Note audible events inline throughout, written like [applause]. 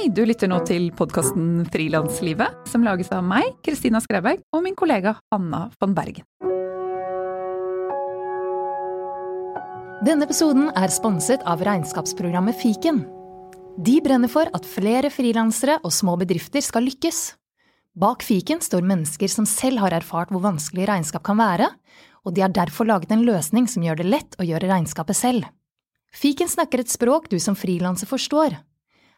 Hei, du lytter nå til podkasten Frilanslivet, som lages av meg, Kristina Skreberg, og min kollega Hanna von Bergen. Denne episoden er sponset av regnskapsprogrammet Fiken. De brenner for at flere frilansere og små bedrifter skal lykkes. Bak fiken står mennesker som selv har erfart hvor vanskelig regnskap kan være, og de har derfor laget en løsning som gjør det lett å gjøre regnskapet selv. Fiken snakker et språk du som frilanser forstår.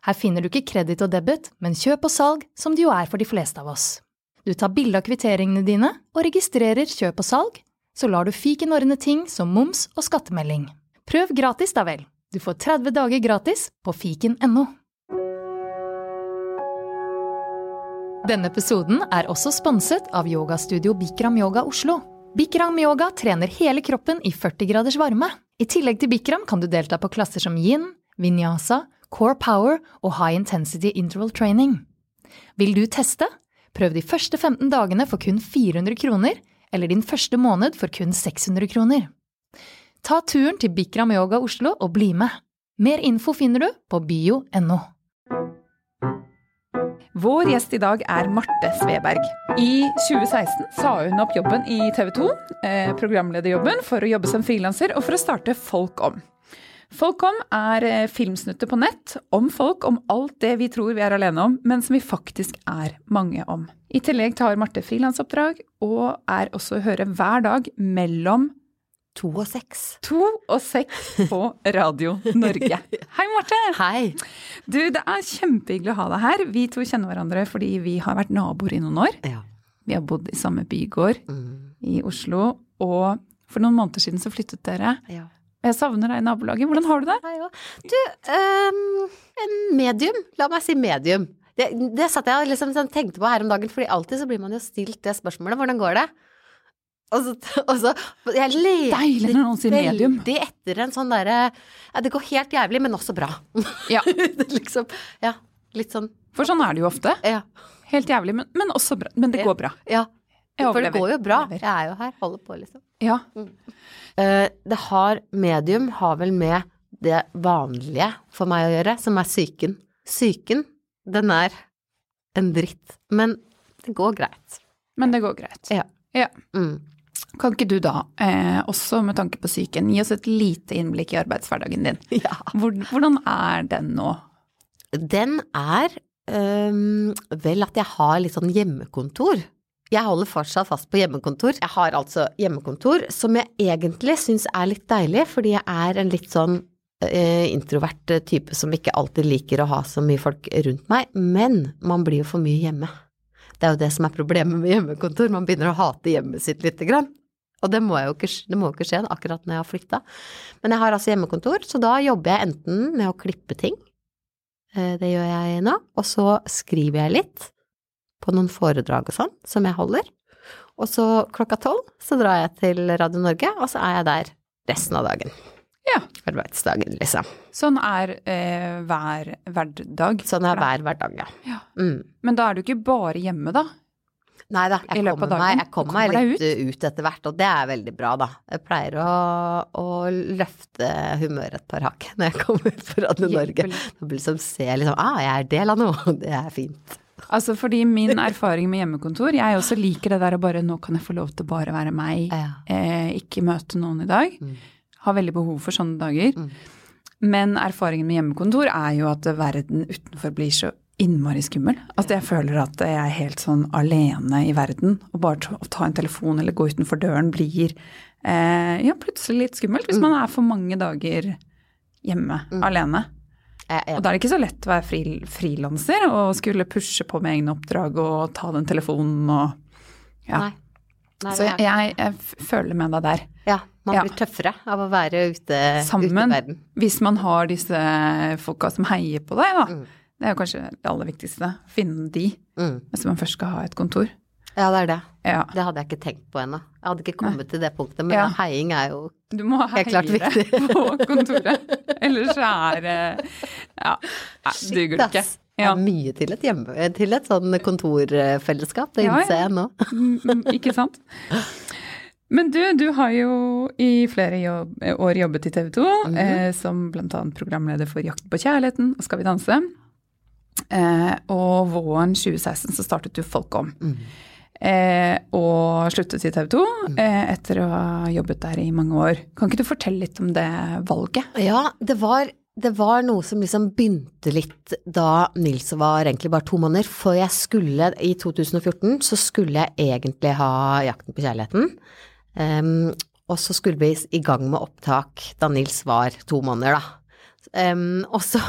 Her finner du ikke kreditt og debit, men kjøp og salg, som det jo er for de fleste av oss. Du tar bilde av kvitteringene dine og registrerer kjøp og salg, så lar du fiken ordne ting som moms og skattemelding. Prøv gratis, da vel. Du får 30 dager gratis på fiken.no. Denne episoden er også sponset av yogastudio Bikram Yoga Oslo. Bikram Yoga trener hele kroppen i 40 graders varme. I tillegg til Bikram kan du delta på klasser som yin, vinyasa, core power og high intensity interval training. Vil du teste? Prøv de første 15 dagene for kun 400 kroner, eller din første måned for kun 600 kroner. Ta turen til Bikram Yoga Oslo og bli med. Mer info finner du på bio.no. Vår gjest i dag er Marte Sveberg. I 2016 sa hun opp jobben i TV 2, eh, programlederjobben, for å jobbe som frilanser og for å starte Folk om. Folk om er eh, filmsnutter på nett om folk, om alt det vi tror vi er alene om, men som vi faktisk er mange om. I tillegg tar Marte frilansoppdrag, og er også å høre hver dag mellom To og seks. to og seks på Radio Norge. [laughs] Hei, Marte! Hei. Du, det er kjempehyggelig å ha deg her. Vi to kjenner hverandre fordi vi har vært naboer i noen år. Ja. Vi har bodd i samme bygård Mm. i Oslo, og for noen måneder siden så flyttet dere. ja. Jeg savner deg i nabolaget. Hvordan har du det? Du, um, en medium. La meg si medium. Det, det satt jeg og liksom sånn tenkte på her om dagen, fordi alltid så blir man jo stilt det spørsmålet. Hvordan går det? Og så, og så Jeg medium. veldig etter en sånn derre Ja, det går helt jævlig, men også bra. Ja, [laughs] liksom Ja, litt sånn For sånn er det jo ofte. Ja. Helt jævlig, men, men også bra. Men det går bra. ja. For det går jo bra. Jeg er jo her, holder på, liksom. Ja. Eh, det har Medium har vel med det vanlige for meg å gjøre, som er psyken. Psyken, den er en dritt, men det går greit. Men det går greit. Ja. Ja. Mm. Kan ikke du da, eh, også med tanke på psyken, gi oss et lite innblikk i arbeidshverdagen din? [laughs] Ja. Hvordan er den nå? Den er øhm, vel at jeg har litt sånn hjemmekontor. Jeg holder fortsatt fast på hjemmekontor. Jeg har altså hjemmekontor som jeg egentlig syns er litt deilig, fordi jeg er en litt sånn eh, introvert type som ikke alltid liker å ha så mye folk rundt meg. Men man blir jo for mye hjemme. Det er jo det som er problemet med hjemmekontor. Man begynner å hate hjemmet sitt lite grann. Og det må, jo ikke, må jo ikke skje akkurat når jeg har flytta. Men jeg har altså hjemmekontor, så da jobber jeg enten med å klippe ting, eh, det gjør jeg nå, og så skriver jeg litt på noen foredrag og sånn som jeg holder. Og så klokka tolv så drar jeg til Radio Norge, og så er jeg der resten av dagen. Ja. Arbeidsdagen, liksom. Sånn er eh, hver hverdag. Sånn er hver hverdag, ja. Ja. Mm. Men da er du ikke bare hjemme, da? Nei da, jeg av kommer meg, jeg kommer meg litt ut. ut. etter hvert, og det er veldig bra, da. Jeg pleier å, å løfte humøret et par hakk når jeg kommer fra Norge. Da blir det som se liksom, ah, jeg er del av noe, [laughs] det er fint. Altså fordi min erfaring med hjemmekontor, jeg også liker det der å bare nå kan jeg få lov til å bare være meg, Ja. eh, ikke møte noen i dag. Mm. Har veldig behov for sånne dager. Mm. Men erfaringen med hjemmekontor er jo at verden utenfor blir så innmari skummel. At jeg føler at jeg er helt sånn alene i verden. Og bare å ta en telefon eller gå utenfor døren blir eh, ja, plutselig litt skummelt. Hvis man er for mange dager hjemme alene. Og da er det ikke så lett å være fri, frilanser og skulle pushe på med egne oppdrag og ta den telefonen og ja. Nei. Nei, Så jeg, jeg, jeg føler med deg der. ja, man ja. blir tøffere av å være ute, ute i Sammen. verden. Hvis man har disse folka som heier på deg, da. Mm. Det er jo kanskje det aller viktigste. Finne de Mm. hvis man først skal ha et kontor. Ja, det er det. Ja. Det hadde jeg ikke tenkt på ennå. Jeg hadde ikke kommet til det punktet, men Ja. heiing er jo Du må Helt klart heie viktig. [laughs] på kontoret. Ellers er Ja, nei, duger det ikke. Ja. Det er mye til et, hjemme, til et sånn kontorfellesskap, det innser jeg nå. Mm, mm, Ikke sant? Men du, du har jo i flere jobb, år jobbet i TV 2, Mhm. eh, som bl.a. programleder for Jakten på kjærligheten og Skal vi danse. Eh, og våren 2016 så startet du Folkom. Mm. Eh, og sluttet i TV 2 eh, etter å ha jobbet der i mange år. Kan ikke du fortelle litt om det valget? Ja, det var, det var noe som liksom begynte litt da Nils var egentlig bare to måneder. For jeg skulle, i 2014, så skulle jeg egentlig ha Jakten på kjærligheten. Um, og så skulle vi i gang med opptak da Nils var to måneder, da. Em, [laughs] og så,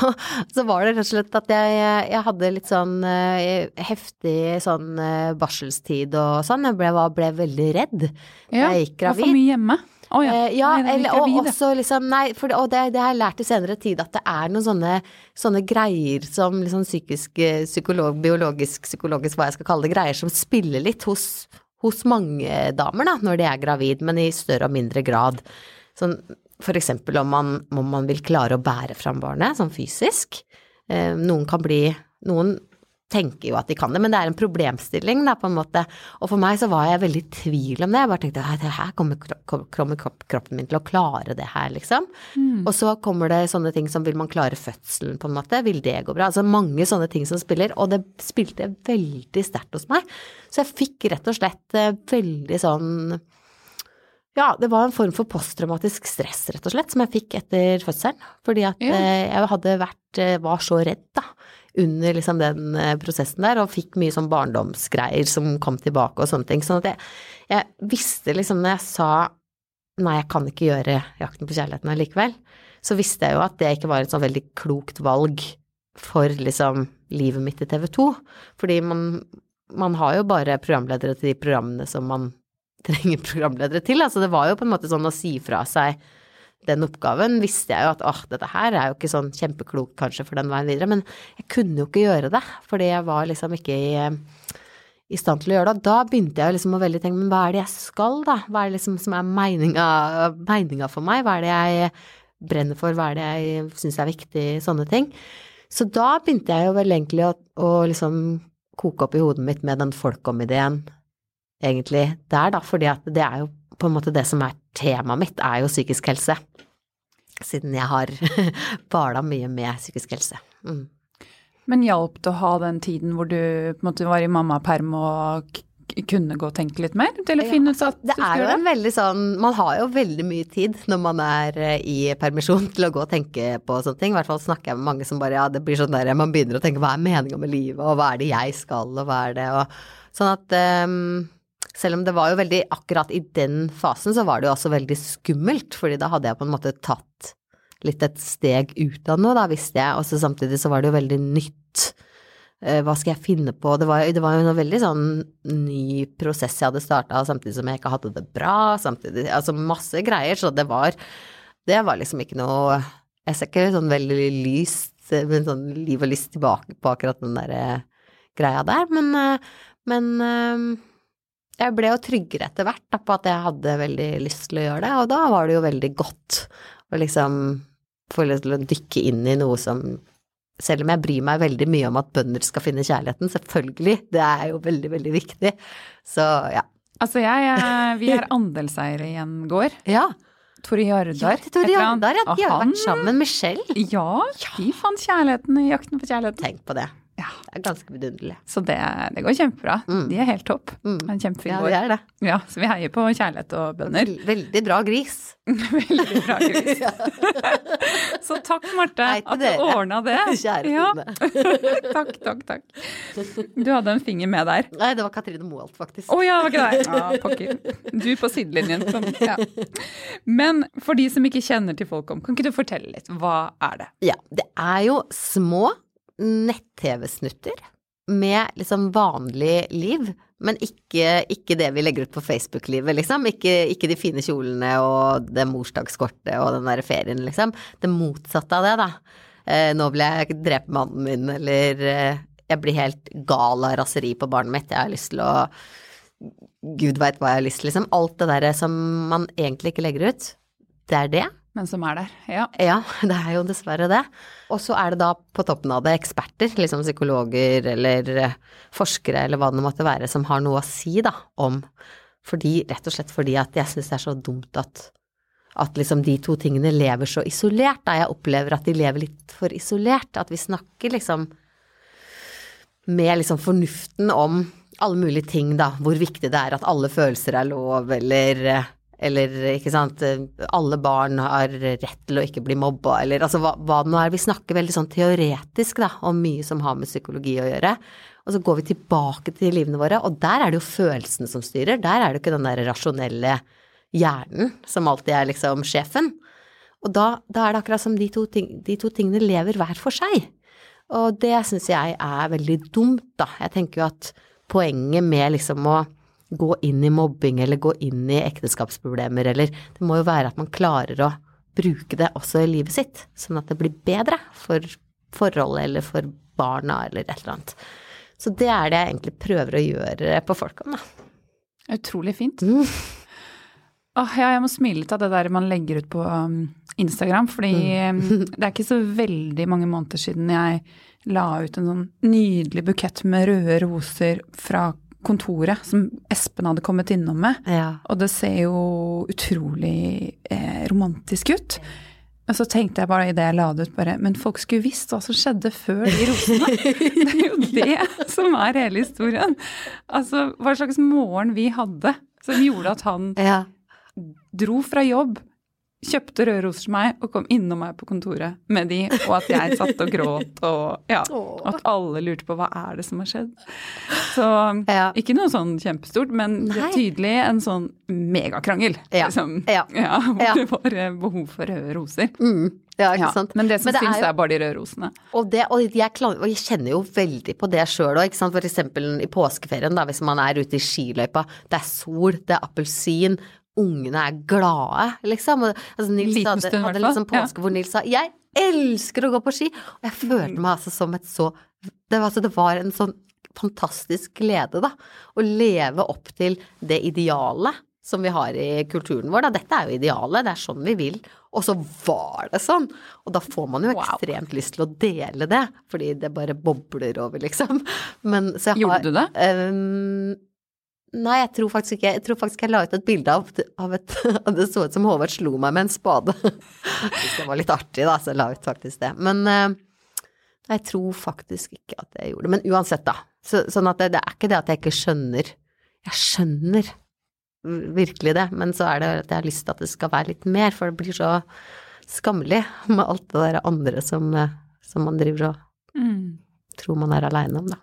så var det rett og slett at jeg, jeg hadde litt sånn uh, heftig sånn uh, barselstid og sånn. Jeg ble, var- ble veldig redd. Jeg gikk var Ja, for mye hjemme. Å ja. Uh, ja, Nei, eller, og gravid, også liksom Nei, for det, og det, det har jeg lært i senere tid, at det er noen sånne, sånne greier som liksom psykisk, psykolog, biologisk, psykologisk, hva jeg skal kalle det, greier som spiller litt hos, hos mange damer da, når de er gravid, men i større og mindre grad. Sånn for eksempel om man, om man vil klare å bære fram barnet, sånn fysisk. Eh, noen kan bli Noen tenker jo at de kan det, men det er en problemstilling, da, på en måte. Og for meg så var jeg veldig i tvil om det. Jeg bare tenkte at her kommer, kro- kommer kropp- kroppen min til å klare det her, liksom. Og så kommer det sånne ting som vil man klare fødselen, på en måte. Vil det gå bra? Altså mange sånne ting som spiller, og det spilte veldig sterkt hos meg. Så jeg fikk rett og slett eh, veldig sånn ja, det var en form for posttraumatisk stress, rett og slett, som jeg fikk etter fødselen. Fordi at Ja. eh, jeg hadde vært, eh, var så redd, da, under liksom den eh, prosessen der, og fikk mye sånn barndomsgreier som kom tilbake og sånne ting. Sånn at jeg, jeg visste liksom når jeg sa nei, jeg kan ikke gjøre Jakten på kjærligheten allikevel, så visste jeg jo at det ikke var et sånn veldig klokt valg for liksom livet mitt i TV 2. Fordi man, man har jo bare programledere til de programmene som man trenger programledere til. Altså det var jo på en måte sånn å si fra seg den oppgaven, visste jeg jo at åh, dette her er jo ikke sånn kjempeklokt kanskje for den veien videre, men jeg kunne jo ikke gjøre det, fordi jeg var liksom ikke i, i stand til å gjøre det. Da begynte jeg liksom å veldig tenke, men hva er det jeg skal da? Hva er det liksom som er meninga, meninga for meg? Hva er det jeg brenner for? Hva er det jeg syns er viktig? Sånne ting. Så da begynte jeg jo vel egentlig å, å liksom koke opp i hodet mitt med den folkom-ideen egentlig der, da, fordi at det er jo på en måte det som er temaet mitt, er jo psykisk helse. Siden jeg har [laughs] bala mye med psykisk helse. Mm. Men hjalp det å ha den tiden hvor du på en måte var i mammaperm og kunne gå og tenke litt mer? Ja, finne ut at Det er jo en veldig sånn Man har jo veldig mye tid når man er eh, i permisjon til å gå og tenke på sånne ting. I hvert fall snakker jeg med mange som bare ja, det blir sånn der man begynner å tenke hva er meninga med livet, og hva er det jeg skal, og hva er det, og sånn at ehm, selv om det var jo veldig akkurat i den fasen, så var det jo også veldig skummelt, fordi da hadde jeg på en måte tatt litt et steg ut av noe, da visste jeg, og så samtidig så var det jo veldig nytt. Eh, Hva skal jeg finne på? Det var, det var jo en veldig sånn ny prosess jeg hadde starta, samtidig som jeg ikke hadde det bra, samtidig Altså masse greier, så det var Det var liksom ikke noe Jeg ser ikke sånn veldig lyst men sånn liv og lyst tilbake på akkurat den der eh, greia der, men, eh, men eh, jeg ble jo tryggere etter hvert da, på at jeg hadde veldig lyst til å gjøre det, og da var det jo veldig godt å liksom få lyst til å dykke inn i noe som selv om jeg bryr meg veldig mye om at bønder skal finne kjærligheten, selvfølgelig, det er jo veldig, veldig viktig. Så ja. Altså jeg, eh, vi er andelseiere i en gård. Ja, Tore Jardar. ja Tore. Jardar, ja. De har vært sammen med Michelle. Ja, de fant kjærligheten i Jakten på kjærligheten. Tenk på det. Ja. Det er ganske vidunderlig. Så det, det går kjempebra. Mm. De er helt topp. Mm. En kjempefin Ja, det er det. Ja, så vi heier på kjærlighet og bønder. Veldig bra gris. [laughs] Veldig bra, Gris. [laughs] Så takk, Marte, at du ordna det. [laughs] Kjære Ja, takk, takk, takk. Du hadde en finger med der. Nei, det var Katrine Moholt, faktisk. Å ja, det var ikke deg. Ja, pokker. Du på sidelinjen. Som, ja. Men for de som ikke kjenner til Folkom, kan ikke du fortelle litt? Hva er det? Ja, det er jo små nett-TV-snutter med liksom vanlig liv, men ikke, ikke det vi legger ut på Facebook-livet, liksom. Ikke, ikke de fine kjolene og det morsdagskortet og den der ferien, liksom. Det motsatte av det, da. Eh, nå vil jeg drepe mannen min, eller eh, jeg blir helt gal av raseri på barnet mitt. Jeg har lyst til å Gud veit hva jeg har lyst til, liksom. Alt det derre som man egentlig ikke legger ut, det er det. Men som er der. Ja. Ja, [laughs] det er jo dessverre det. Og så er det da på toppen av det eksperter, liksom psykologer eller eh, forskere eller hva det måtte være, som har noe å si da om fordi, rett og slett fordi at jeg syns det er så dumt at at liksom de to tingene lever så isolert, da jeg opplever at de lever litt for isolert. At vi snakker liksom med liksom fornuften om alle mulige ting, da. Hvor viktig det er at alle følelser er lov, eller eller ikke sant, alle barn har rett til å ikke bli mobba, eller altså hva, hva det nå er. Vi snakker veldig sånn teoretisk da, om mye som har med psykologi å gjøre. Og så går vi tilbake til livene våre, og der er det jo følelsene som styrer. Der er det jo ikke den der rasjonelle hjernen som alltid er liksom sjefen. Og da, da er det akkurat som de to, ting, de to tingene lever hver for seg. Og det syns jeg er veldig dumt, da. Jeg tenker jo at poenget med liksom å gå inn i mobbing eller gå inn i ekteskapsproblemer eller Det må jo være at man klarer å bruke det også i livet sitt, sånn at det blir bedre for forholdet eller for barna eller et eller annet. Så det er det jeg egentlig prøver å gjøre på Folkom, da. Utrolig fint. Mm. Åh, ja, jeg må smile litt av det der man legger ut på um, Instagram, fordi mm. Um, [laughs] det er ikke så veldig mange måneder siden jeg la ut en sånn nydelig bukett med røde roser fra kontoret som Espen hadde kommet innom med. Ja. Og det ser jo utrolig eh, romantisk ut. Og så tenkte jeg bare i det jeg la det ut, bare Men folk skulle visst hva som skjedde før de rosene. [laughs] det er jo det som er hele historien. Altså hva slags morgen vi hadde som gjorde at han ja. dro fra jobb kjøpte røde roser til meg og kom innom meg på kontoret med de, og at jeg satt og gråt og ja, [laughs] at alle lurte på hva er det som har skjedd. Så ja. ikke noe sånn kjempestort, men det er tydelig en sånn megakrangel. Ja. Liksom. Ja. [laughs] ja hvor det var eh, behov for røde roser. Mm. Ja, ikke sant. Men det som men det syns, er, jo, er bare de røde rosene. Og, det, og, jeg, og, jeg, kjenner jo veldig på det sjøl òg, ikke sant. For eksempel i påskeferien, da, hvis man er ute i skiløypa. Det er sol, det er appelsin, ungene er glade, liksom. Og, altså, Nils Liten hadde, stund, hadde liksom påske Ja. hvor Nils sa 'jeg elsker å gå på ski', og jeg følte meg altså som et så det var, altså, det var en sånn fantastisk glede, da. Å leve opp til det idealet som vi har i kulturen vår. Da. Dette er jo idealet, det er sånn vi vil. Og så var det sånn! Og da får man jo Wow. ekstremt lyst til å dele det, fordi det bare bobler over, liksom. Men, så jeg har, Gjorde du det? Ehm, nei, jeg tror faktisk ikke Jeg tror faktisk jeg la ut et bilde av, av et [laughs] av Det så ut som Håvard slo meg med en spade. [laughs] Hvis det var litt artig, da, så la ut faktisk det. Men eh, jeg tror faktisk ikke at jeg gjorde det. Men uansett, da. Så, sånn at det, det er ikke det at jeg ikke skjønner. Jeg skjønner virkelig det, men så er det at jeg har lyst til at det skal være litt mer, for det blir så skammelig med alt det der andre som, eh, som man driver og Mm. Tror man er aleine om, da.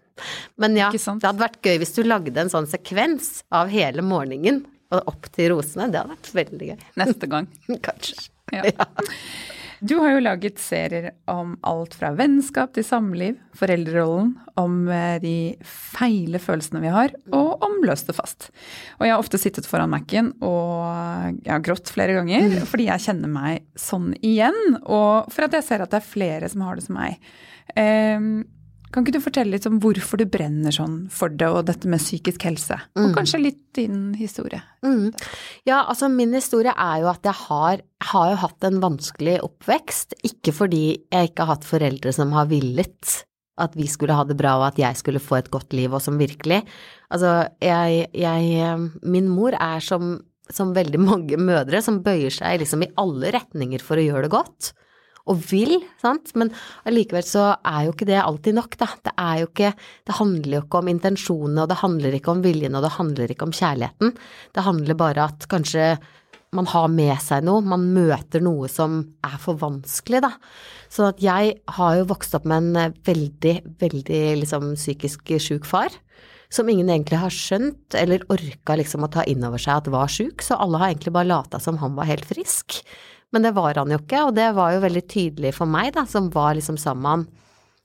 Men ja, det hadde vært gøy hvis du lagde en sånn sekvens av hele morgenen og opp til rosene. Det hadde vært veldig gøy. Neste gang. [laughs] Kanskje. Ja. Du har jo laget serier om alt fra vennskap til samliv, foreldrerollen, om eh, de feile følelsene vi har, og om løst og fast. Og jeg har ofte sittet foran Mac-en og jeg har grått flere ganger fordi jeg kjenner meg sånn igjen, og for at jeg ser at det er flere som har det som meg. Ehm, kan ikke du fortelle litt om hvorfor du brenner sånn for det, og dette med psykisk helse? Og kanskje litt din historie. Mm. Ja, altså min historie er jo at jeg har, har jo hatt en vanskelig oppvekst, ikke fordi jeg ikke har hatt foreldre som har villet at vi skulle ha det bra og at jeg skulle få et godt liv, og som virkelig Altså, jeg, jeg Min mor er som, som veldig mange mødre som bøyer seg liksom i alle retninger for å gjøre det godt. Og vil, sant, men allikevel så er jo ikke det alltid nok, da. Det er jo ikke Det handler jo ikke om intensjonene, og det handler ikke om viljen, og det handler ikke om kjærligheten. Det handler bare at kanskje man har med seg noe, man møter noe som er for vanskelig, da. Sånn at jeg har jo vokst opp med en veldig, veldig liksom psykisk sjuk far. Som ingen egentlig har skjønt eller orka liksom å ta inn over seg at var sjuk, så alle har egentlig bare lata som han var helt frisk. Men det var han jo ikke, og det var jo veldig tydelig for meg, da, som var liksom sammen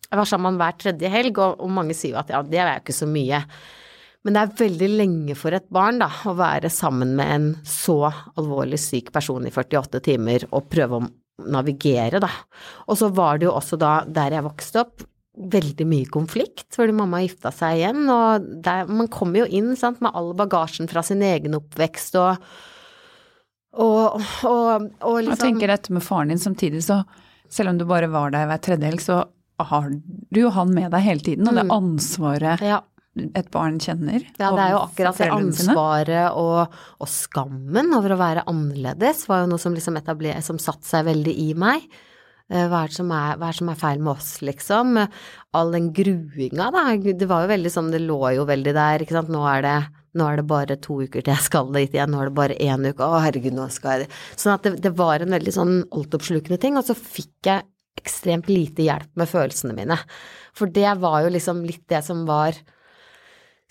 Jeg var sammen hver tredje helg, og, og mange sier jo at ja, det er jo ikke så mye. Men det er veldig lenge for et barn da, å være sammen med en så alvorlig syk person i 48 timer og prøve å navigere, da. Og så var det jo også da, der jeg vokste opp, veldig mye konflikt, fordi mamma gifta seg igjen, og der, man kommer jo inn sant, med all bagasjen fra sin egen oppvekst og og, og, og Jeg liksom tenker dette med faren din samtidig, så selv om du bare var der hver tredje helg, så har du jo han med deg hele tiden, og det ansvaret ja, et barn kjenner. Ja, det er jo akkurat det ansvaret og, og skammen over å være annerledes var jo noe som liksom etabler, som satte seg veldig i meg. Eh, Hva er, det som er, hva er det som er feil med oss, liksom? All den gruinga, da. Det var jo veldig sånn, det lå jo veldig der, ikke sant. Nå er det, nå er det bare to uker til jeg skal dit igjen, nå er det bare én uke, å herregud, nå skal jeg. Sånn at det, det var en veldig sånn altoppslukende ting, og så fikk jeg ekstremt lite hjelp med følelsene mine. For det var jo liksom litt det som var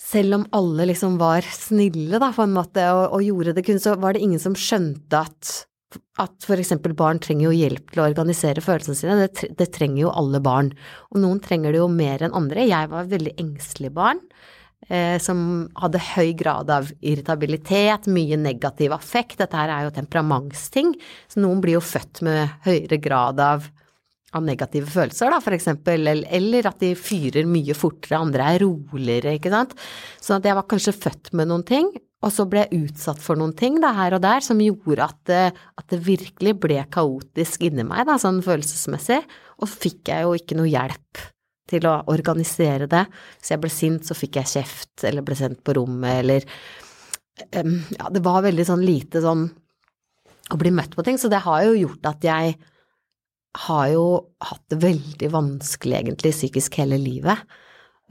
selv om alle liksom var snille, da, på en måte, og, og gjorde det kun, så var det ingen som skjønte at at for eksempel barn trenger jo hjelp til å organisere følelsene sine, det, det trenger jo alle barn. Og noen trenger det jo mer enn andre. Jeg var et veldig engstelig barn. Eh, som hadde høy grad av irritabilitet, mye negativ affekt. Dette her er jo temperamentsting, så noen blir jo født med høyere grad av, av negative følelser, da, for eksempel, eller, at de fyrer mye fortere, andre er roligere, ikke sant. Så at jeg var kanskje født med noen ting, og så ble jeg utsatt for noen ting da, her og der som gjorde at det, at det virkelig ble kaotisk inni meg, da, sånn følelsesmessig. Og så fikk jeg jo ikke noe hjelp til å organisere det. Hvis jeg ble sint, så fikk jeg kjeft, eller ble sendt på rommet, eller um, Ja, det var veldig sånn lite sånn å bli møtt på ting, så det har jo gjort at jeg har jo hatt det veldig vanskelig egentlig psykisk hele livet.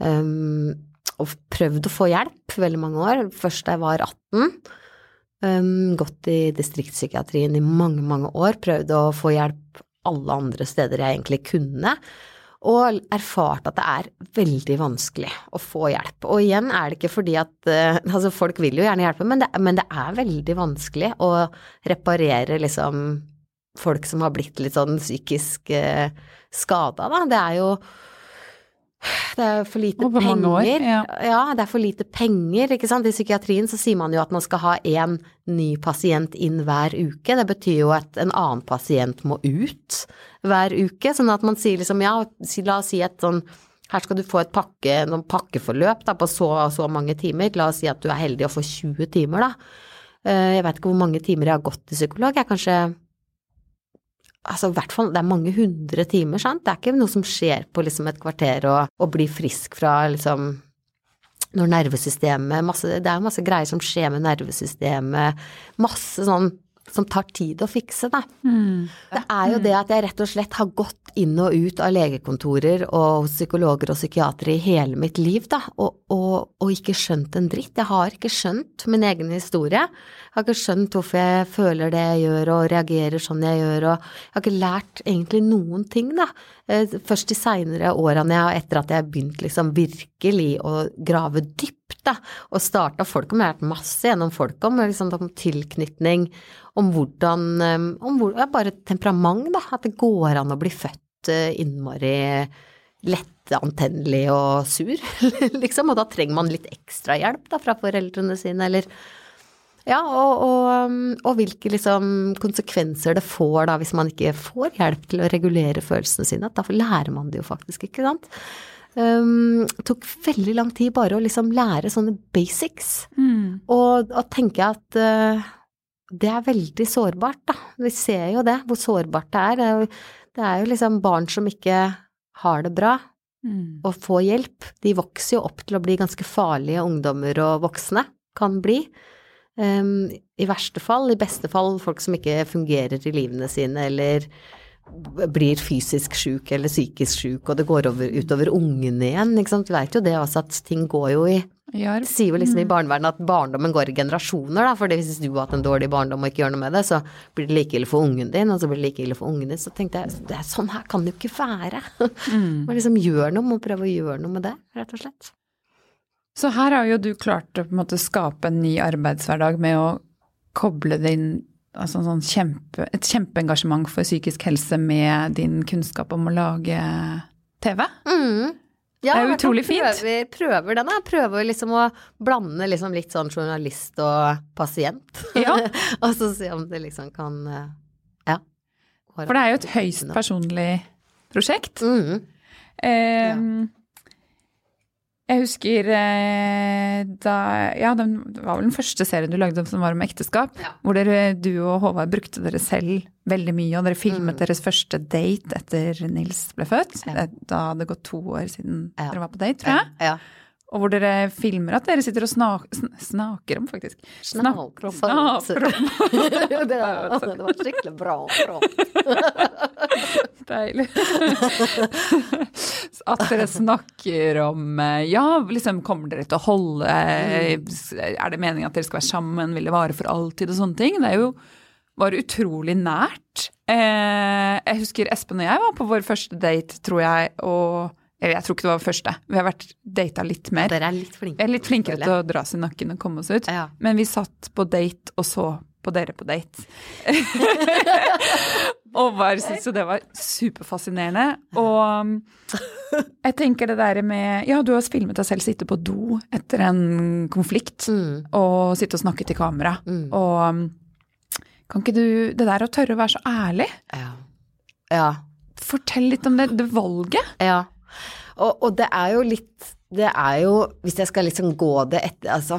Um, og prøvd å få hjelp veldig mange år. Først da jeg var 18. Um, gått i distriktspsykiatrien i mange, mange år. Prøvd å få hjelp alle andre steder jeg egentlig kunne. Og erfart at det er veldig vanskelig å få hjelp. Og igjen er det ikke fordi at eh, Altså, folk vil jo gjerne hjelpe, men det, men det er veldig vanskelig å reparere liksom folk som har blitt litt sånn psykisk eh, skada, da. Det er jo det er for lite Over penger. år, ja. det er for lite penger, ikke sant. I psykiatrien så sier man jo at man skal ha én ny pasient inn hver uke. Det betyr jo at en annen pasient må ut hver uke. Sånn at man sier liksom ja, la oss si et sånn her skal du få et pakke, noen pakkeforløp da, på så og så mange timer. La oss si at du er heldig og får 20 timer, da. Eh, Jeg vet ikke hvor mange timer jeg har gått til psykolog. Jeg er kanskje Altså hvert fall, det er mange hundre timer, sant. Det er ikke noe som skjer på liksom et kvarter og, og blir frisk fra liksom når nervesystemet masse, Det er masse greier som skjer med nervesystemet. Masse sånn som tar tid å fikse, da. Det er jo det at jeg rett og slett har gått inn og ut av legekontorer og psykologer og psykiatere i hele mitt liv, da, og, og, og ikke skjønt en dritt. Jeg har ikke skjønt min egen historie. Jeg har ikke skjønt hvorfor jeg føler det jeg gjør og reagerer sånn jeg gjør, og jeg har ikke lært egentlig noen ting, da. Eh, Først de seinere årene etter at jeg begynte liksom virkelig å grave dypt, da, og starta Folkom, jeg har lært masse gjennom Folkom, liksom om tilknytning, om hvordan eh, Om hvor, bare temperament, da. At det går an å bli født eh, innmari lettantennelig og sur, [laughs] liksom. Og da trenger man litt ekstra hjelp da fra foreldrene sine, eller ja, og, og, um, og hvilke liksom konsekvenser det får da hvis man ikke får hjelp til å regulere følelsene sine. Da lærer man det jo faktisk, ikke sant. Um, tok veldig lang tid bare å liksom lære sånne basics. Mm. Og da tenker jeg at uh, det er veldig sårbart, da. Vi ser jo det, hvor sårbart det er. Det er jo, det er jo liksom barn som ikke har det bra, Mm. og får hjelp. De vokser jo opp til å bli ganske farlige ungdommer og voksne, kan bli. Um, I verste fall, i beste fall folk som ikke fungerer i livene sine, eller blir fysisk syk eller psykisk syk, og det går over, utover ungene igjen, ikke sant. Du veit jo det også at ting går jo i. det sier jo liksom i barnevernet at barndommen går i generasjoner, da, for hvis du har hatt en dårlig barndom og ikke gjør noe med det, så blir det like ille for ungen din, og så blir det like ille for ungen din. Så tenkte jeg, det er sånn her kan det jo ikke være. [laughs] Man liksom gjør noe, må prøve å gjøre noe med det, rett og slett. Så her har jo du klart å på en måte skape en ny arbeidshverdag med å koble din altså sånn kjempe, et kjempeengasjement for psykisk helse med din kunnskap om å lage TV. Mm. Ja, Det er utrolig fint. Prøver, prøver den, da. Prøver liksom å blande liksom litt sånn journalist og pasient. Ja. [laughs] og så se om det liksom kan eh, Ja. For det er jo et høyst personlig prosjekt. Mm. Eh, Jeg husker eh, da Ja, den det var vel den første serien du lagde som var om ekteskap. Ja. Hvor dere, du og Håvard brukte dere selv veldig mye, og dere filmet Mm. deres første date etter Nils ble født. Ja. Da hadde det gått to år siden Ja. dere var på date, tror jeg. Og hvor dere filmer at dere sitter og snak, sn snakker om, faktisk. Snakker om. Snakker om. [laughs] det, var, det var skikkelig bra. bra. [laughs] Deilig. [laughs] At dere snakker om eh, Ja, liksom kommer dere til å holde Er det meningen at dere skal være sammen, vil det vare for alltid og sånne ting? Det er jo var utrolig nært. Eh, jeg husker Espen og jeg var på vår første date, tror jeg, og Eller jeg tror ikke det var første. Vi har vært data litt mer. Dere er litt flinke. Vi er litt flinkere til å dra oss i nakken og komme oss ut. Ja. Men vi satt på date og så på dere på date. [laughs] og bare syntes jo det var superfascinerende. Og um, jeg tenker det der med Ja, du har filmet deg selv sitte på do etter en konflikt, Mm, og sitte og snakke til kamera. mm. Og um, kan ikke du Det der å tørre å være så ærlig, Ja. ja. fortell litt om det, det valget. Ja. Og, og det er jo litt Det er jo Hvis jeg skal liksom gå det etter Altså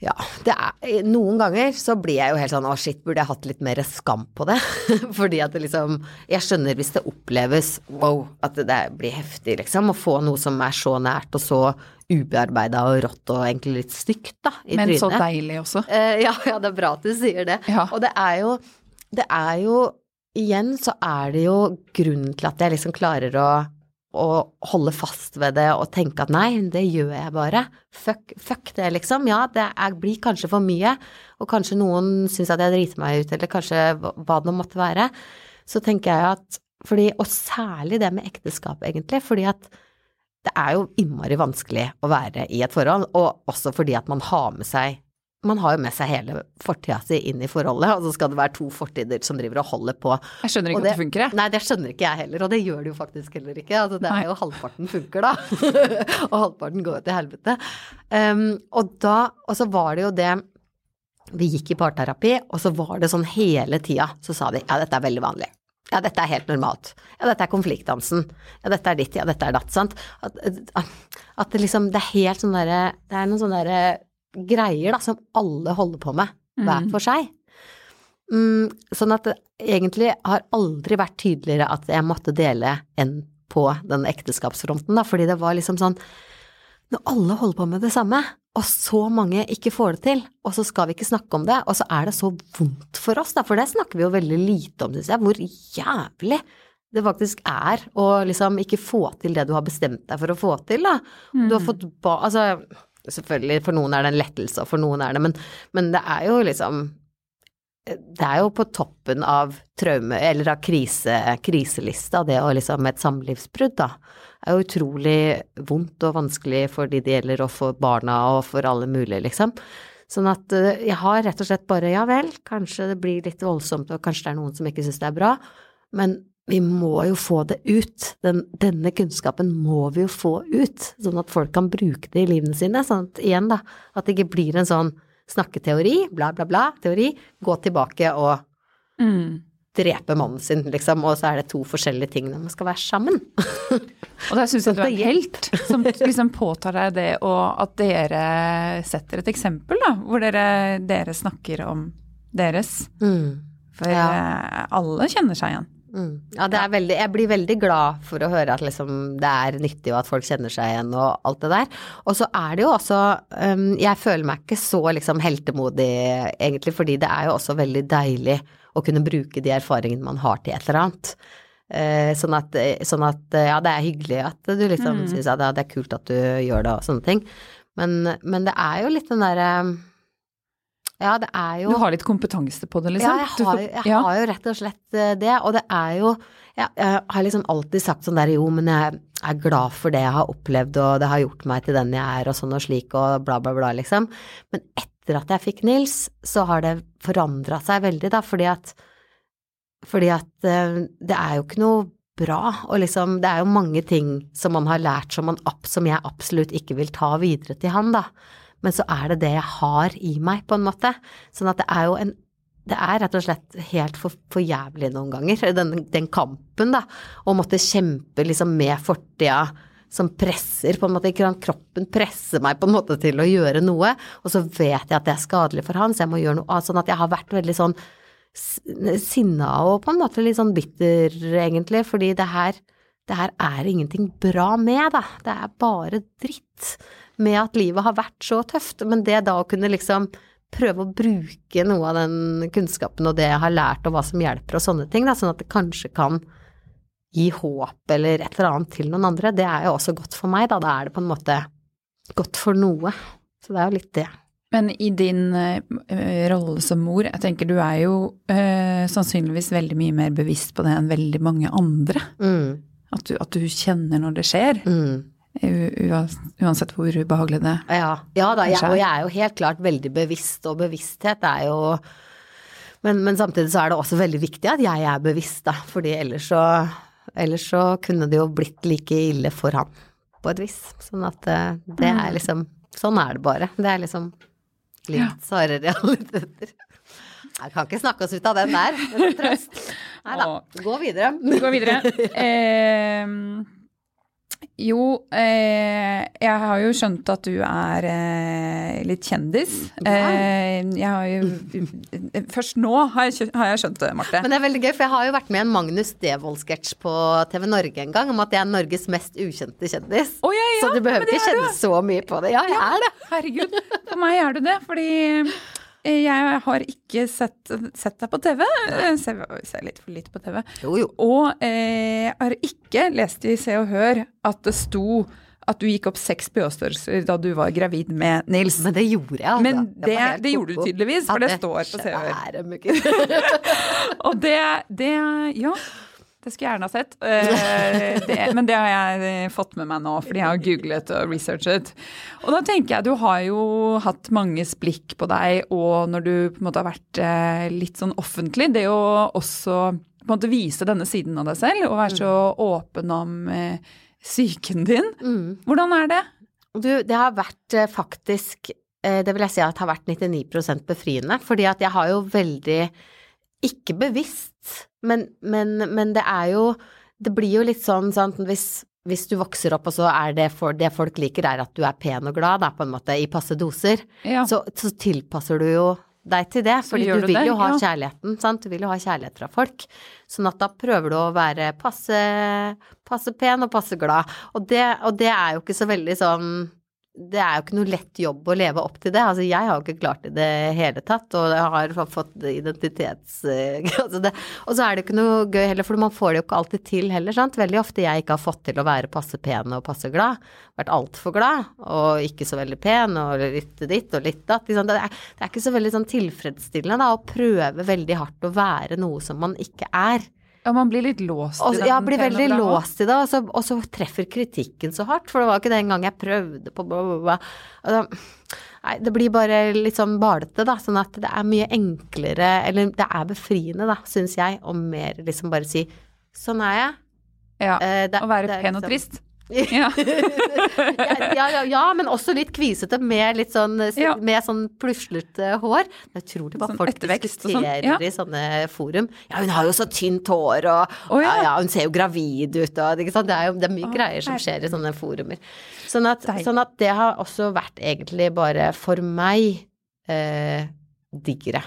ja, det er, noen ganger så blir jeg jo helt sånn å shit, burde jeg hatt litt mer skam på det? [laughs] Fordi at det liksom Jeg skjønner hvis det oppleves wow, at det blir heftig, liksom, å få noe som er så nært og så ubearbeida og rått og egentlig litt stygt, da, i Men så deilig også. Eh, ja, ja, det er bra at du sier det. Ja. Og det er jo Det er jo Igjen så er det jo grunnen til at jeg liksom klarer å, å holde fast ved det og tenke at nei, det gjør jeg bare. Fuck, fuck det, liksom. Ja, det er, blir kanskje for mye, og kanskje noen syns at jeg driter meg ut, eller kanskje hva det nå måtte være. Så tenker jeg at fordi, Og særlig det med ekteskap, egentlig, fordi at det er jo innmari vanskelig å være i et forhold, og også fordi at man har med seg man har jo med seg hele fortida si inn i forholdet, og så skal det være to fortider som driver og holder på. Jeg skjønner ikke det- at det funker, jeg. Nei, det skjønner ikke jeg heller, og det gjør det jo faktisk heller ikke. Altså, det er jo halvparten funker, da. [laughs] og halvparten går til helvete. Um, og da, og så var det jo det Vi gikk i parterapi, og så var det sånn hele tida, så sa de ja, dette er veldig vanlig. Ja, dette er helt normalt. Ja, dette er konfliktdansen. Ja, dette er ditt, ja, dette er datt, sant. At, at, at det liksom, det er helt sånn derre Det er noen sånne derre greier da, som alle holder på med, hver Mm. for seg. Mm, sånn at det egentlig har aldri vært tydeligere at jeg måtte dele enn på den ekteskapsfronten, da, fordi det var liksom sånn Når alle holder på med det samme, og så mange ikke får det til, og så skal vi ikke snakke om det, og så er det så vondt for oss, da, for det snakker vi jo veldig lite om, syns jeg, hvor jævlig det faktisk er å liksom ikke få til det du har bestemt deg for å få til, da. Du har fått ba... Altså, selvfølgelig, for noen er det en lettelse, og for noen er det, men, men det er jo liksom det er jo på toppen av traume, eller av krise, kriselista, det å liksom et samlivsbrudd, da. Det er jo utrolig vondt og vanskelig for de det gjelder, og for barna og for alle mulige, liksom. Sånn at eh, jeg har rett og slett bare, ja vel, kanskje det blir litt voldsomt, og kanskje det er noen som ikke syns det er bra, men vi må jo få det ut. Den, denne kunnskapen må vi jo få ut, sånn at folk kan bruke det i livene sine. Sånn at igjen, da, at det ikke blir en sånn snakketeori, bla, bla, bla, teori, gå tilbake og Mm. drepe mannen sin, liksom, og så er det to forskjellige ting når man skal være sammen. [laughs] Og der syns jeg du er en helt som [laughs] liksom påtar deg det, og at dere setter et eksempel, da, hvor dere, dere snakker om deres. Mm. For Ja. eh, alle kjenner seg igjen. Mm. Ja, det er veldig, jeg blir veldig glad for å høre at liksom det er nyttig og at folk kjenner seg igjen og alt det der. Og så er det jo også um, Jeg føler meg ikke så liksom heltemodig egentlig, fordi det er jo også veldig deilig å kunne bruke de erfaringene man har til et eller annet. Uh, sånn, at, sånn at ja, det er hyggelig at du liksom Mm. syns ja, det er kult at du gjør det og sånne ting. Men, men det er jo litt den derre Ja, det er jo Du har litt kompetanse på det, liksom? ja, jeg har, jeg ja. har jo rett og slett eh, det, og det er jo Jeg, jeg har liksom alltid sagt sånn der jo, men jeg er glad for det jeg har opplevd, og det har gjort meg til den jeg er, og sånn og slik, og bla, bla, bla, liksom. Men etter at jeg fikk Nils, så har det forandra seg veldig, da, fordi at Fordi at eh, det er jo ikke noe bra, og liksom Det er jo mange ting som man har lært som, man, som jeg absolutt ikke vil ta videre til han, da. Men så er det det jeg har i meg, på en måte. Sånn at det er jo en det er rett og slett helt for, for jævlig noen ganger, den, den kampen, da. Å måtte kjempe liksom med fortida som presser, på en måte. Kroppen presser meg på en måte til å gjøre noe, og så vet jeg at det er skadelig for han, så jeg må gjøre noe. Sånn at jeg har vært veldig sånn sinna og på en måte litt sånn bitter, egentlig, fordi det her det her er ingenting bra med, da. Det er bare dritt med at livet har vært så tøft. Men det da å kunne liksom prøve å bruke noe av den kunnskapen og det jeg har lært og hva som hjelper og sånne ting, da, sånn at det kanskje kan gi håp eller et eller annet til noen andre. Det er jo også godt for meg, da. Da er det på en måte godt for noe. Så det er jo litt det. Men i din uh, rolle som mor, jeg tenker du er jo uh, sannsynligvis veldig mye mer bevisst på det enn veldig mange andre. Mm. At, du, at, du, kjenner når det skjer. Mm. Uansett hvor ubehagelig det ja. ja da, jeg, og jeg er jo helt klart veldig bevisst, og bevissthet er jo men, men, samtidig så er det også veldig viktig at jeg er bevisst, da, fordi ellers så, ellers så kunne det jo blitt like ille for han, på et vis. Sånn at eh, det er mm. liksom Sånn er det bare. Det er liksom litt ja. harde [laughs] realiteter. Jeg kan ikke snakke oss ut av den der, trøst. Nei da, gå videre. Gå videre. Eh, jo, eh, jeg har jo skjønt at du er eh, litt kjendis. Eh, jeg har jo Først nå har jeg, har jeg, skjønt det, Marte. Men det er veldig gøy, for jeg har jo vært med i en Magnus Devold-sketsj på TV Norge en gang om at jeg er Norges mest ukjente kjendis. Oh, ja, ja, så du behøver ikke kjenne så mye på det. Ja, jeg er det. Herregud. For meg er du det, fordi jeg har ikke sett, sett deg på TV. Jeg ser, ser litt for litt på TV. Jo, jo. Og eh, har ikke lest i Se og Hør at det sto at du gikk opp seks BH-størrelser da du var gravid med Nils. Men det gjorde jeg, altså. Men det, det gjorde du tydeligvis, for det, det står på Hør. [laughs] og det, det Ja. Det skulle jeg gjerne ha sett. Uh, det, men det har jeg fått med meg nå, fordi jeg har googlet og researchet. Og da tenker jeg, du har jo hatt manges blikk på deg, og når du på en måte har vært uh, litt sånn offentlig, det å også på en måte vise denne siden av deg selv, og være så mm. åpen om uh, psyken din. Mm. Hvordan er det? Du, det har vært faktisk Det vil jeg si at har vært 99% befriende, fordi at jeg har jo veldig ikke bevisst, men, men, men, det er jo Det blir jo litt sånn, sant, hvis, hvis du vokser opp og så er det for det folk liker er at du er pen og glad, da, på en måte, i passe doser, ja. så, så, tilpasser du jo deg til det, fordi du, du vil jo ha ja. kjærligheten, sant, du vil jo ha kjærlighet fra folk. Sånn at da prøver du å være passe, passe pen og passe glad. Og det, og det er jo ikke så veldig sånn det er jo ikke noe lett jobb å leve opp til det. Altså, jeg har jo ikke klart det i det hele tatt, og jeg har fått identitets... [laughs] Altså det, og så er det ikke noe gøy heller, for man får det jo ikke alltid til heller, sant. Veldig ofte jeg ikke har fått til å være passe pen og passe glad. Vært altfor glad, og ikke så veldig pen, og litt ditt og litt datt. Det er, det er ikke så veldig sånn tilfredsstillende da, å prøve veldig hardt å være noe som man ikke er. Ja, man blir litt låst i det. Ja, blir veldig låst i det, og så, og så, treffer kritikken så hardt. For det var ikke den gang jeg prøvde på bla, bla, bla. Nei, det blir bare litt sånn balete, da. Sånn at det er mye enklere, eller det er befriende, da, syns jeg, å mer liksom bare si sånn er jeg. Ja, eh, å være pen og liksom trist. [laughs] Ja. ja, ja, ja, men også litt kvisete med litt sånn, med sånn pluslete hår. Det er utrolig hva sånn folk sånn. diskuterer sånn. i sånne forum. Ja, hun har jo så tynt hår, og oh, ja. hun ser jo gravid ut, og det er jo det er mye oh, greier som skjer i sånne forumer. Sånn at, sånn at, det har også vært egentlig bare for meg eh, diggere.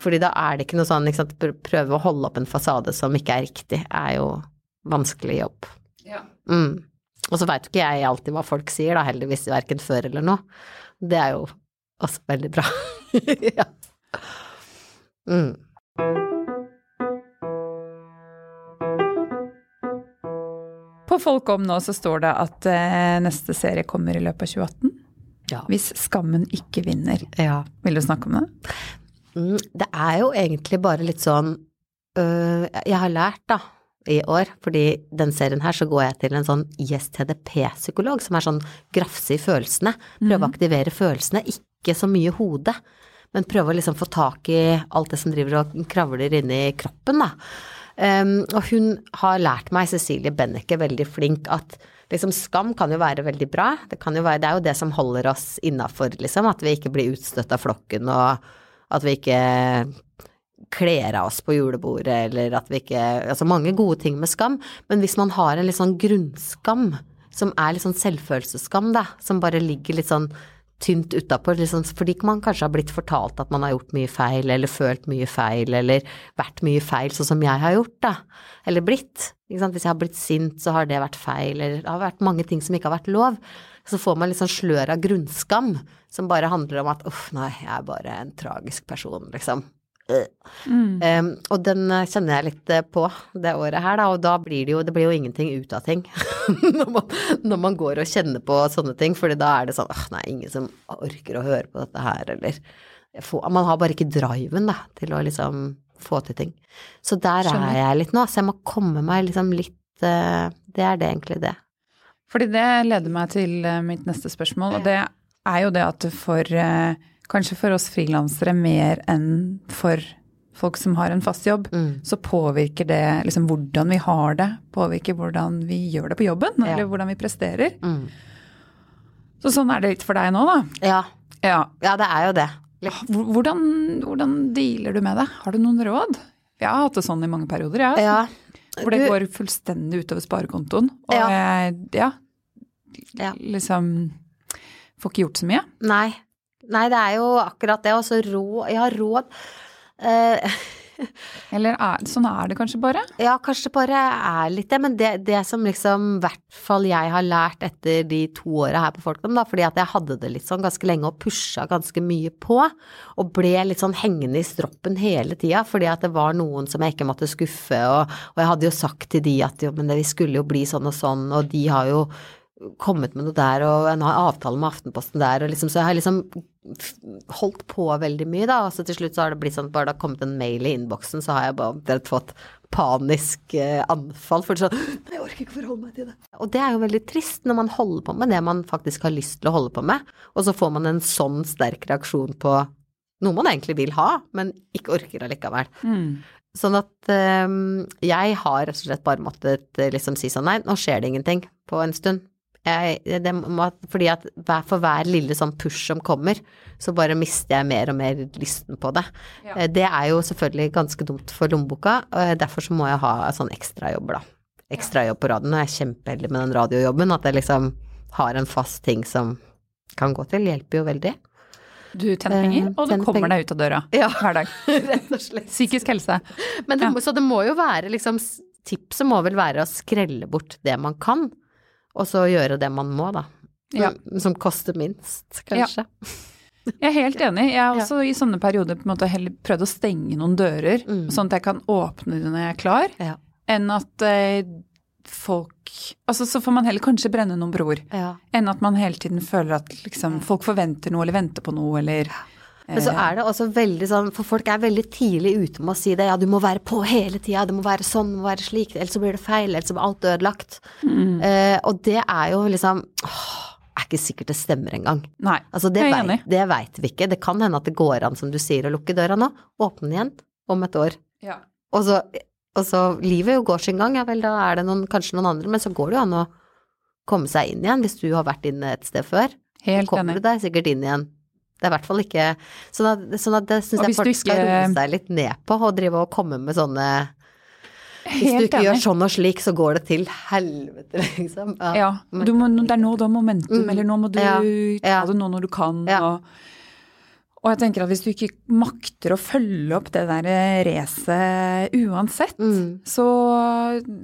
Fordi da er det ikke noe sånn, ikke sant, prøve å holde opp en fasade som ikke er riktig, er jo vanskelig jobb. Ja. Mm. Og så veit jo ikke jeg alltid hva folk sier, da, heldigvis, verken før eller nå. Det er jo også veldig bra. [laughs] ja. Mm. På Folkom nå så står det at eh, neste serie kommer i løpet av 2018. Ja. Hvis Skammen ikke vinner. Ja. Vil du snakke om det? Mm, det er jo egentlig bare litt sånn øh, Jeg har lært, da, i år, fordi den serien her så går jeg til en sånn ISTDP-psykolog som er sånn grafse i følelsene, prøve å mhm. aktivere følelsene, ikke så mye hodet, men prøve å liksom få tak i alt det som driver og kravler inni kroppen, da. Um, og hun har lært meg, Cecilie Benneke, veldig flink, at liksom skam kan jo være veldig bra. Det, kan jo være, det er jo det som holder oss innafor, liksom, at vi ikke blir utstøtt av flokken og at vi ikke kler av oss på julebordet, eller at vi ikke Altså mange gode ting med skam, men hvis man har en litt sånn grunnskam, som er litt sånn selvfølelsesskam, da, som bare ligger litt sånn tynt utapå, liksom, fordi man kanskje har blitt fortalt at man har gjort mye feil, eller følt mye feil, eller vært mye feil, sånn som jeg har gjort, da. Eller blitt. Hvis jeg har blitt sint, så har det vært feil, eller det har vært mange ting som ikke har vært lov. Så får man litt sånn slør av grunnskam, som bare handler om at uff, nei, jeg er bare en tragisk person, liksom. Øh. Um, og den eh, kjenner jeg litt eh, på det året her, da, og da blir det jo, det blir jo ingenting ut av ting. [laughs] når, man, når man går og kjenner på sånne ting, fordi da er det sånn åh, nei, ingen som orker å høre på dette her, eller får, Man har bare ikke driven, da, til å liksom få til ting. Så der Skjønner. er jeg litt nå, så jeg må komme meg liksom litt uh, Det er det egentlig det. Fordi det leder meg til mitt neste spørsmål, og det er jo det at for eh, Kanskje for oss frilansere mer enn for folk som har en fast jobb, Mm. så påvirker det liksom hvordan vi har det, påvirker hvordan vi gjør det på jobben, Ja. eller hvordan vi presterer. Mm. Så sånn er det litt for deg nå, da. Ja, Ja. ja, det er jo det. Litt. Hvordan, hvordan dealer du med det? Har du noen råd? Jeg har hatt det sånn i mange perioder, jeg. Ja. Hvor det Du- går fullstendig utover sparekontoen. Og Ja. jeg ja, Ja. liksom får ikke gjort så mye. Nei. Nei, det er jo akkurat det. Og så råd Ja, råd eh, [laughs] Eller er, sånn er det kanskje bare. Ja, kanskje bare er litt det, men det, det som liksom i hvert fall jeg har lært etter de to åra her på Folkdom, da, fordi at jeg hadde det litt sånn ganske lenge og pusha ganske mye på, og ble litt sånn hengende i stroppen hele tida, fordi at det var noen som jeg ikke måtte skuffe, og, og jeg hadde jo sagt til de at jo, men det, vi skulle jo bli sånn og sånn, og de har jo kommet med noe der, og en har avtale med Aftenposten der, og liksom, så jeg har liksom holdt på veldig mye, da, og så til slutt så har det blitt sånn at bare det har kommet en mail i innboksen, så har jeg bare fått panisk eh, anfall, for sånn, [gasps] jeg orker ikke forholde meg til det. Og det er jo veldig trist når man holder på med det man faktisk har lyst til å holde på med, og så får man en sånn sterk reaksjon på noe man egentlig vil ha, men ikke orker allikevel. Sånn at um, jeg har rett og slett bare måttet eh, liksom si sånn nei, nå skjer det ingenting på en stund. Jeg, må, fordi at for hver lille sånn push som kommer, så bare mister jeg mer og mer lysten på det. Ja. Eh, Det er jo selvfølgelig ganske dumt for lommeboka, og derfor så må jeg ha sånn ekstrajobber, da. Ekstrajobb på radioen, og jeg er kjempeheldig med den radiojobben, at jeg liksom har en fast ting som kan gå til, hjelper jo veldig. Du tjener penger, Eh, og du kommer deg ut av døra Ja. hver dag. [laughs] Rett og slett. Psykisk helse. Men det, Ja. Så det må jo være liksom Tipset må vel være å skrelle bort det man kan, og så gjøre det man må, da. Ja. Som koster minst, kanskje. Jeg er helt enig. Jeg har Ja. også i sånne perioder på en måte heller prøvd å stenge noen dører, Mm. sånn at jeg kan åpne det når jeg er klar, Ja. enn at eh, folk Altså så får man heller kanskje brenne noen broer, Ja. enn at man hele tiden føler at liksom folk forventer noe eller venter på noe eller Men så er det også veldig sånn, for folk er veldig tidlig ute med å si det, ja du må være på hele tida, det må være sånn, det må være slik, ellers så blir det feil, ellers så blir alt ødelagt. mm, Eh, og det er jo liksom åh, er ikke sikkert det stemmer engang. Nei. Altså det Jeg er veit, det vet vi ikke. Det kan hende at det går an, som du sier, å lukke døra nå, åpne den igjen om et år. Ja. Og så, og så livet jo går sin gang, ja vel, da er det noen, kanskje noen andre, men så går det jo an å komme seg inn igjen hvis du har vært inne et sted før. Helt så kommer enig. du deg sikkert inn igjen. Det er i hvert fall ikke Sånn at, sånn at det syns jeg folk ikke, skal roe seg litt ned på, og drive og komme med sånne Hvis du ikke gjør sånn og slik, så går det til helvete, liksom. Ja, ja du må, det er nå da momentum, Mm. eller nå må du Ja, ta det nå når du kan. Og, og jeg tenker at hvis du ikke makter å følge opp det der eh, racet uansett, Mm. så,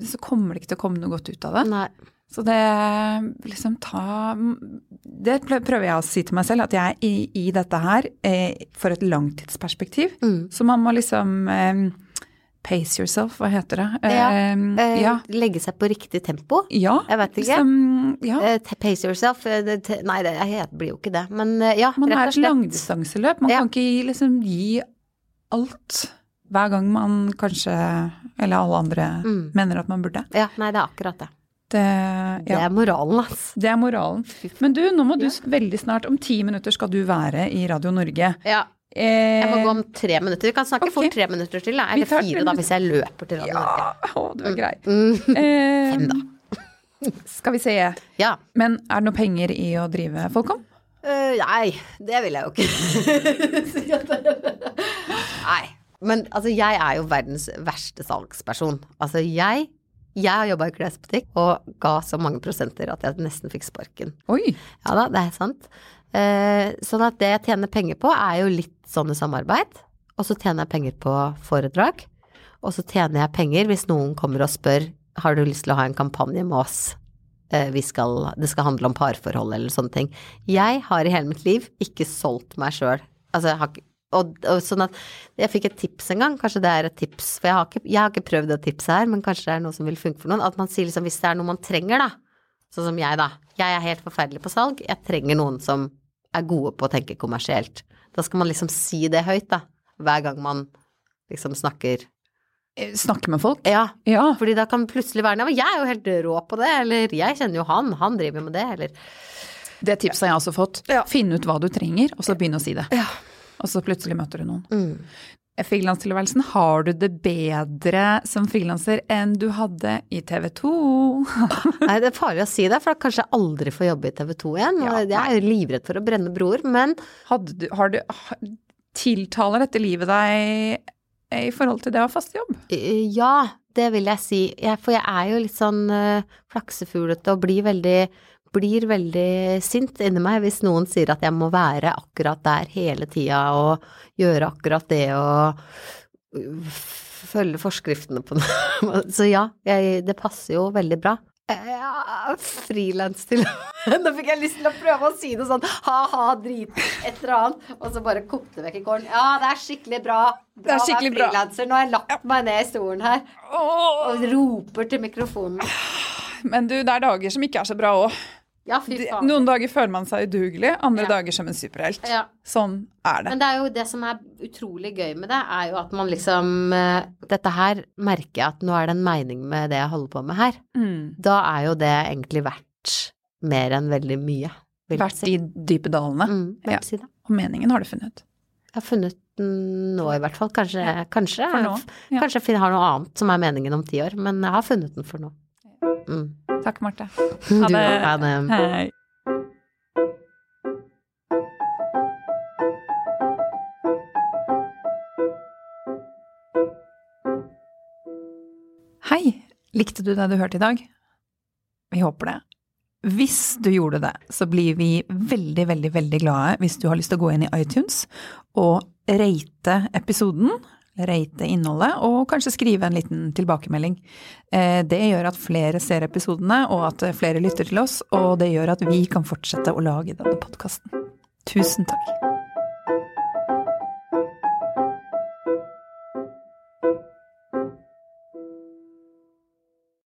så kommer det ikke til å komme noe godt ut av det. Nei. Så det liksom ta Det prøver jeg å si til meg selv, at jeg er i, i dette her eh, for et langtidsperspektiv. Mm. Så man må liksom eh, pace yourself, hva heter det? Ja, Eh, Eh, ja. Legge seg på riktig tempo. ja. Jeg vet ikke. Liksom, ja. Eh, pace yourself. eh, det, nei, det jeg blir jo ikke det. Men ja, Man er rett og et langdistanseløp. Man kan ikke liksom gi alt hver gang man kanskje, eller alle andre, Mm. mener at man burde. Ja, nei, det er akkurat det. Det, Det er moralen, altså. det er moralen. Men du, nå må du veldig snart, om ti minutter skal du være i Radio Norge. Ja. Eh, Jeg må gå om tre minutter. Vi kan snakke okay. fort tre minutter til, da. Eller fire, da, hvis jeg løper til Radio Norge. Ja, å, du er grei. Mm. Eh, Fem, da. [laughs] Skal vi se. Ja. Men er det noe penger i å drive Folkom? Uh, nei, det vil jeg jo ikke [laughs] Nei. Men altså, jeg er jo verdens verste salgsperson. Altså, jeg jeg har jobba i klesbutikk og ga så mange prosenter at jeg nesten fikk sparken. Oi. Ja da, det er sant. Eh, sånn at det jeg tjener penger på, er jo litt sånne samarbeid. Og så tjener jeg penger på foredrag. Og så tjener jeg penger hvis noen kommer og spør har du lyst til å ha en kampanje med oss. eh, vi skal, det skal handle om parforhold eller sånne ting. Jeg har i hele mitt liv ikke solgt meg sjøl. Altså, jeg har ikke og, og sånn at Jeg fikk et tips en gang, kanskje det er et tips, for jeg har ikke, jeg har ikke prøvd det tipset her, men kanskje det er noe som vil funke for noen. At man sier liksom hvis det er noe man trenger, da. Sånn som jeg, da. Jeg er helt forferdelig på salg. Jeg trenger noen som er gode på å tenke kommersielt. Da skal man liksom si det høyt, da. Hver gang man liksom snakker Eh, Snakke med folk? Ja, Ja. fordi da kan plutselig være jeg er jo helt rå på det, eller jeg kjenner jo han, han driver med det, eller Det tipset har jeg også fått. Ja. Finn ut hva du trenger, og så begynne å si det. Ja. Og så plutselig møter du noen. mm. Frilanstilværelsen, har du det bedre som frilanser enn du hadde i TV 2? [laughs] Nei, det er farlig å si det, for da kanskje jeg aldri får jobbe i TV 2 igjen. Ja, jeg er livredd for å brenne broer, men du, har du, tiltaler dette livet deg i forhold til det å ha fast jobb? eh, ja, det vil jeg si. Jeg, for jeg er jo litt sånn uh, flaksefuglete og blir veldig blir veldig sint inni meg hvis noen sier at jeg må være akkurat der hele tida og gjøre akkurat det og følge forskriftene på noe. [laughs] Så ja, jeg, det passer jo veldig bra. Ja, Frilans til [laughs] Nå fikk jeg lyst til å prøve å si noe sånn ha-ha, drit, et eller annet, og så bare kokte vekk i kålen. Ja, det er skikkelig bra. Det er å være bra. frilanser. Nå har jeg lagt meg ned i stolen her og roper til mikrofonen. Men du, det er dager som ikke er så bra òg. Ja. Noen dager føler man seg udugelig, andre Ja. dager som en superhelt. Ja. Sånn er det. Men det er jo det som er utrolig gøy med det, er jo at man liksom eh, Dette her merker jeg at nå er det en mening med det jeg holder på med her. Mm. Da er jo det egentlig verdt mer enn veldig mye, Vært si. de dype dalene. Mm, Ja. si. Og meningen har du funnet. Jeg har funnet den nå i hvert fall. Kanskje, kanskje, For nå, ja. kanskje jeg har noe annet som er meningen om ti år, men jeg har funnet den for nå. Mm. Takk, Marte. [laughs] Du, det. ha det. Hei. Hei! Likte du det du hørte i dag? Vi håper det. Hvis du gjorde det, så blir vi veldig, veldig, veldig glade hvis du har lyst til å gå inn i iTunes og rate episoden, rate innholdet, og kanskje skrive en liten tilbakemelding. Eh, Det gjør at flere ser episodene, og at flere lytter til oss, og det gjør at vi kan fortsette å lage denne podkasten. Tusen takk.